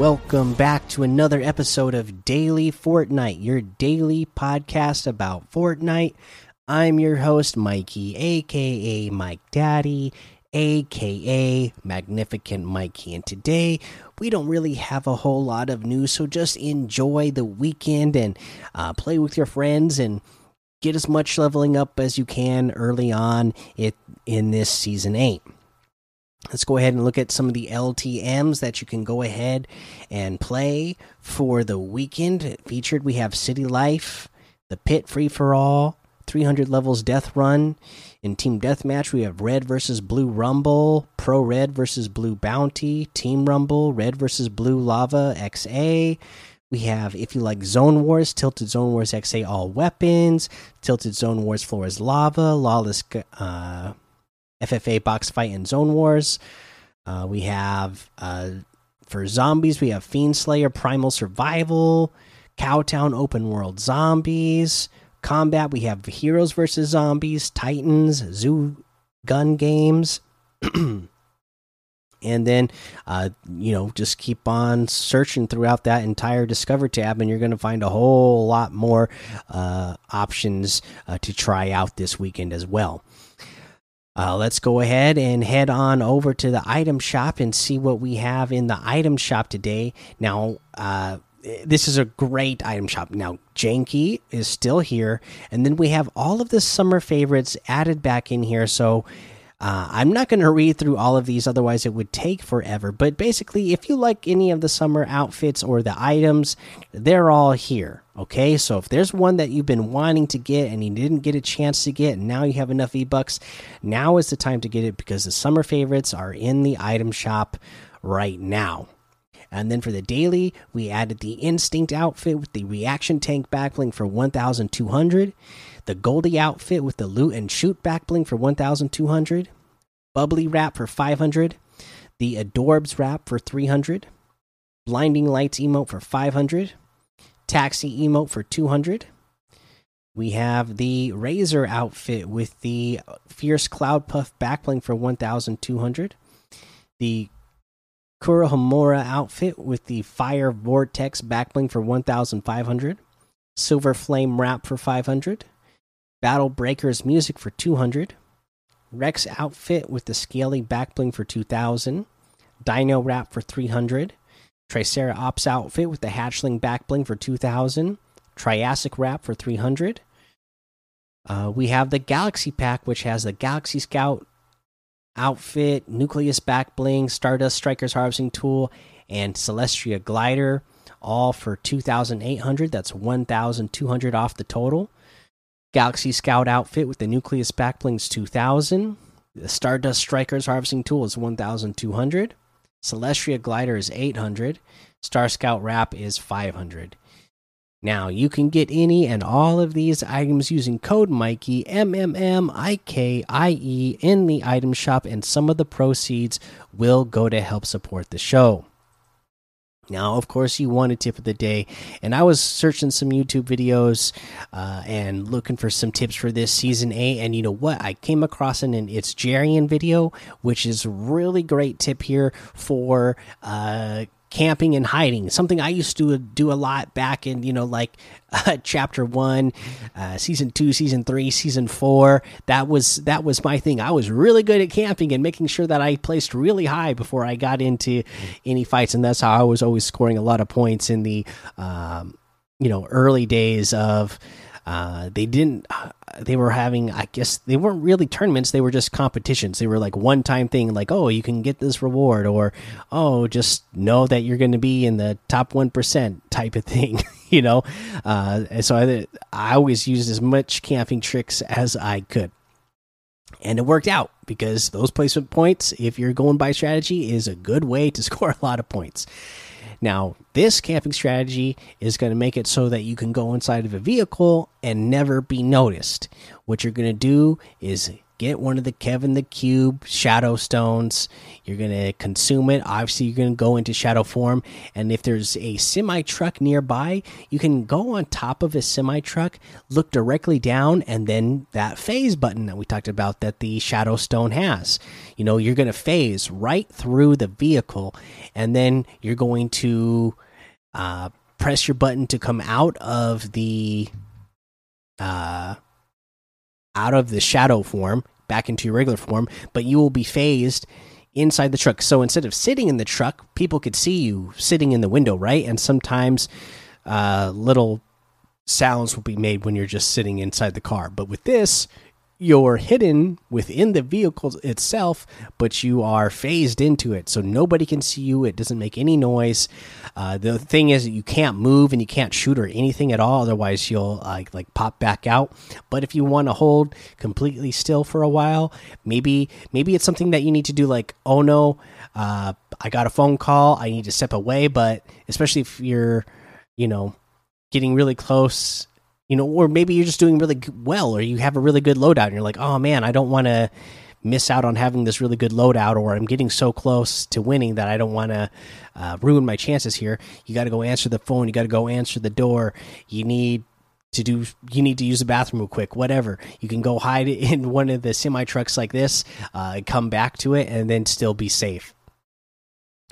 Welcome back to another episode of Daily Fortnite, your daily podcast about Fortnite. I'm your host, Mikey, aka Mike Daddy, aka Magnificent Mikey. And today, we don't really have a whole lot of news, so just enjoy the weekend and uh, play with your friends and get as much leveling up as you can early on in this season 8. Let's go ahead and look at some of the LTMs that you can go ahead and play for the weekend. Featured, we have City Life, the Pit Free for All, 300 levels Death Run. In Team Deathmatch, we have Red versus Blue Rumble, Pro Red versus Blue Bounty, Team Rumble, Red versus Blue Lava XA. We have, if you like Zone Wars, Tilted Zone Wars XA All Weapons, Tilted Zone Wars Floor is Lava, Lawless. Uh, FFA box fight and zone wars. Uh, we have uh, for zombies, we have Fiend Slayer Primal Survival, Cowtown Open World Zombies. Combat, we have Heroes versus Zombies, Titans, Zoo Gun Games. and then uh, you know just keep on searching throughout that entire discover tab and you're going to find a whole lot more uh, options uh, to try out this weekend as well uh, let's go ahead and head on over to the item shop and see what we have in the item shop today. Now, uh, this is a great item shop. Now, Janky is still here, and then we have all of the summer favorites added back in here. So, uh, I'm not going to read through all of these, otherwise, it would take forever. But basically, if you like any of the summer outfits or the items, they're all here. Okay, so if there's one that you've been wanting to get and you didn't get a chance to get, and now you have enough V bucks, now is the time to get it because the summer favorites are in the item shop right now. And then for the daily, we added the Instinct outfit with the reaction tank backbling for 1,200 the Goldie outfit with the loot and shoot backbling for 1200, Bubbly wrap for 500, the Adorbs wrap for 300, Blinding Lights emote for 500, Taxi emote for 200. We have the Razor outfit with the Fierce Cloud Puff backbling for 1200, the Kurohomura outfit with the Fire Vortex backbling for 1500, Silver Flame wrap for 500, Battle Breakers music for 200. Rex outfit with the scaly backbling for 2000. Dino wrap for 300. Triceratops outfit with the hatchling backbling for 2000. Triassic wrap for 300. Uh, we have the Galaxy Pack, which has the Galaxy Scout outfit, Nucleus backbling, Stardust Striker's harvesting tool, and Celestria glider, all for 2,800. That's 1,200 off the total. Galaxy Scout outfit with the Nucleus back Backblings 2000. The Stardust Strikers harvesting tool is 1200. Celestria Glider is 800. Star Scout Wrap is 500. Now, you can get any and all of these items using code Mikey, M M M I K I E, in the item shop, and some of the proceeds will go to help support the show. Now, of course, you want a tip of the day, and I was searching some YouTube videos uh, and looking for some tips for this season eight. And you know what? I came across an, an it's Jarian video, which is really great tip here for uh, camping and hiding something i used to do a lot back in you know like uh, chapter one uh, season two season three season four. That was that was my thing. I was really good at camping and making sure that i placed really high before i got into any fights and that's how i was always scoring a lot of points in the um, you know early days of uh, they didn't. Uh, they were having. I guess they weren't really tournaments. They were just competitions. They were like one time thing. Like, oh, you can get this reward, or oh, just know that you're going to be in the top one percent type of thing. you know. Uh, so I, I always used as much camping tricks as I could, and it worked out because those placement points, if you're going by strategy, is a good way to score a lot of points. Now, this camping strategy is going to make it so that you can go inside of a vehicle and never be noticed. What you're going to do is get one of the Kevin the Cube Shadow Stones. You're going to consume it. Obviously, you're going to go into shadow form. And if there's a semi truck nearby, you can go on top of a semi truck, look directly down, and then that phase button that we talked about that the Shadow Stone has. You know, you're going to phase right through the vehicle, and then you're going to uh, press your button to come out of the. Uh, out of the shadow form back into your regular form, but you will be phased inside the truck. So instead of sitting in the truck, people could see you sitting in the window, right? And sometimes uh, little sounds will be made when you're just sitting inside the car. But with this, you're hidden within the vehicle itself, but you are phased into it, so nobody can see you. It doesn't make any noise. Uh, the thing is, you can't move and you can't shoot or anything at all. Otherwise, you'll like like pop back out. But if you want to hold completely still for a while, maybe maybe it's something that you need to do. Like, oh no, uh, I got a phone call. I need to step away. But especially if you're, you know, getting really close you know, or maybe you're just doing really well, or you have a really good loadout, and you're like, oh man, I don't want to miss out on having this really good loadout, or I'm getting so close to winning that I don't want to uh, ruin my chances here. You got to go answer the phone. You got to go answer the door. You need to do you need to use the bathroom real quick whatever you can go hide in one of the semi trucks like this uh, come back to it and then still be safe